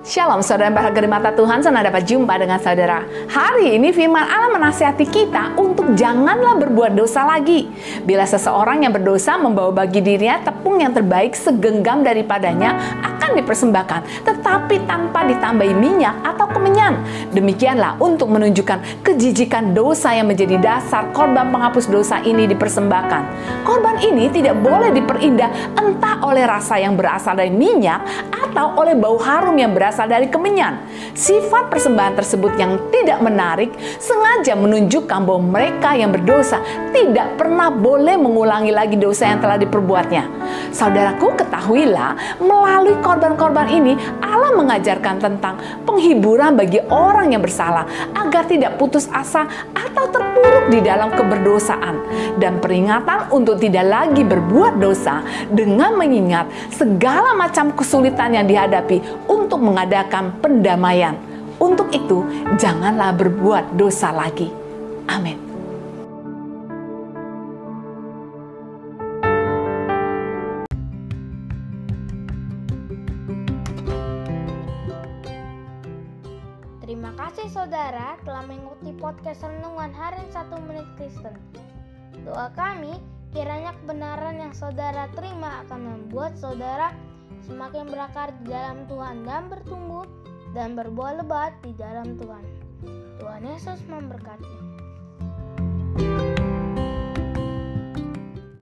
Shalom saudara berharga di mata Tuhan, senang dapat jumpa dengan saudara. Hari ini firman Allah menasihati kita untuk janganlah berbuat dosa lagi. Bila seseorang yang berdosa membawa bagi dirinya tepung yang terbaik segenggam daripadanya akan dipersembahkan, tetapi tanpa ditambahi minyak atau kemenyan. Demikianlah untuk menunjukkan kejijikan dosa yang menjadi dasar korban penghapus dosa ini dipersembahkan. Korban ini tidak boleh diperindah entah oleh rasa yang berasal dari minyak atau oleh bau harum yang berasal dari kemenyan. Sifat persembahan tersebut yang tidak menarik sengaja menunjukkan bahwa mereka yang berdosa tidak pernah boleh mengulangi lagi dosa yang telah diperbuatnya. Saudaraku, ketahuilah melalui korban-korban ini Allah mengajarkan tentang penghiburan bagi orang yang bersalah agar tidak putus asa atau terpuruk di dalam keberdosaan dan peringatan untuk tidak lagi berbuat dosa dengan mengingat segala macam kesulitan yang dihadapi untuk mengadakan mengadakan pendamaian. Untuk itu, janganlah berbuat dosa lagi. Amin. Terima kasih saudara telah mengikuti podcast Renungan Harian 1 Menit Kristen. Doa kami, kiranya kebenaran yang saudara terima akan membuat saudara semakin berakar di dalam Tuhan dan bertumbuh dan berbuah lebat di dalam Tuhan. Tuhan Yesus memberkati.